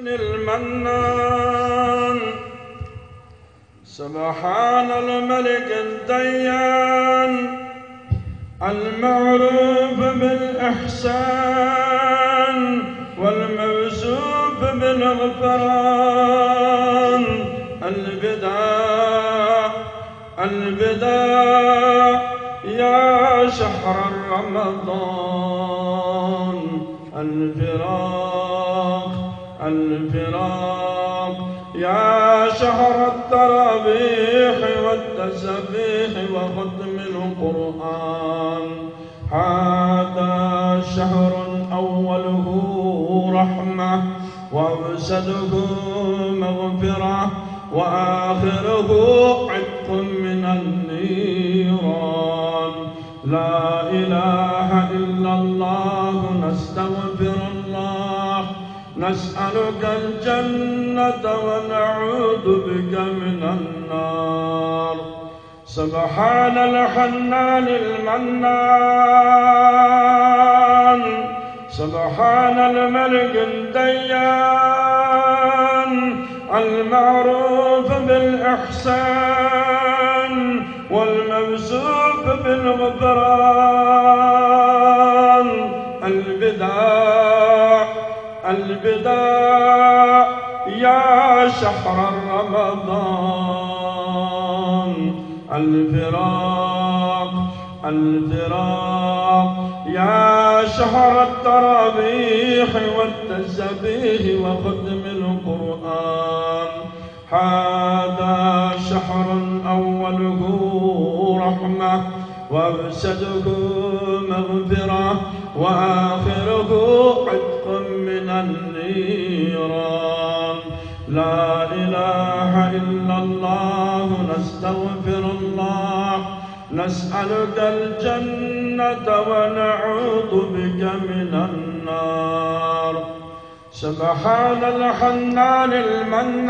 المنان. سبحان الملك الديان. المعروف بالإحسان والموصوف بالغفران. البداء البداء يا شهر رمضان. الفراق والتسبيح وختم القرآن. هذا شهر أوله رحمة وأوسده مغفرة وآخره عتق من النيران. لا إله إلا الله نستغفر الله. نسألك الجنة ونعوذ بك من النار. سبحان الحنان المنان سبحان الملك الديان المعروف بالإحسان والموصوف بالغفران. البداع البداع يا شهر رمضان. الفراق الفراق. يا شهر التراويح والتسبيح وختم القرآن. هذا شهر أوله رحمة وأوسده مغفرة وآخره عتق من النيران لا إله إلا الله نستغفر الله. نسألك الجنة ونعوذ بك من النار. سبحان الحنان المنان.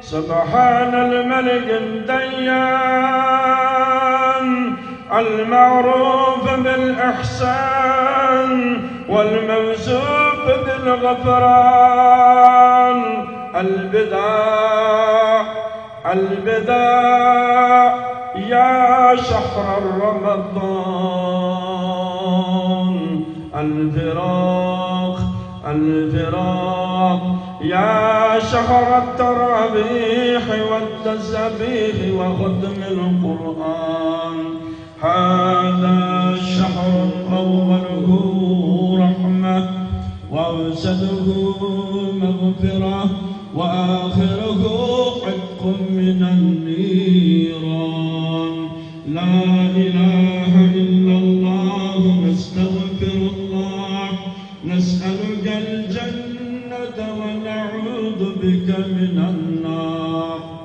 سبحان الملك الديان. المعروف بالإحسان والموصوف بالغفران البداع البداع يا شهر رمضان. الفراق الفراق. يا شهر التراويح والتسبيح وختم القرآن. هذا الشهر أوله وأوسده مغفرة وآخره عتق من النيران. لا إله إلا الله نستغفر الله. نسألك الجنة ونعوذ بك من النار.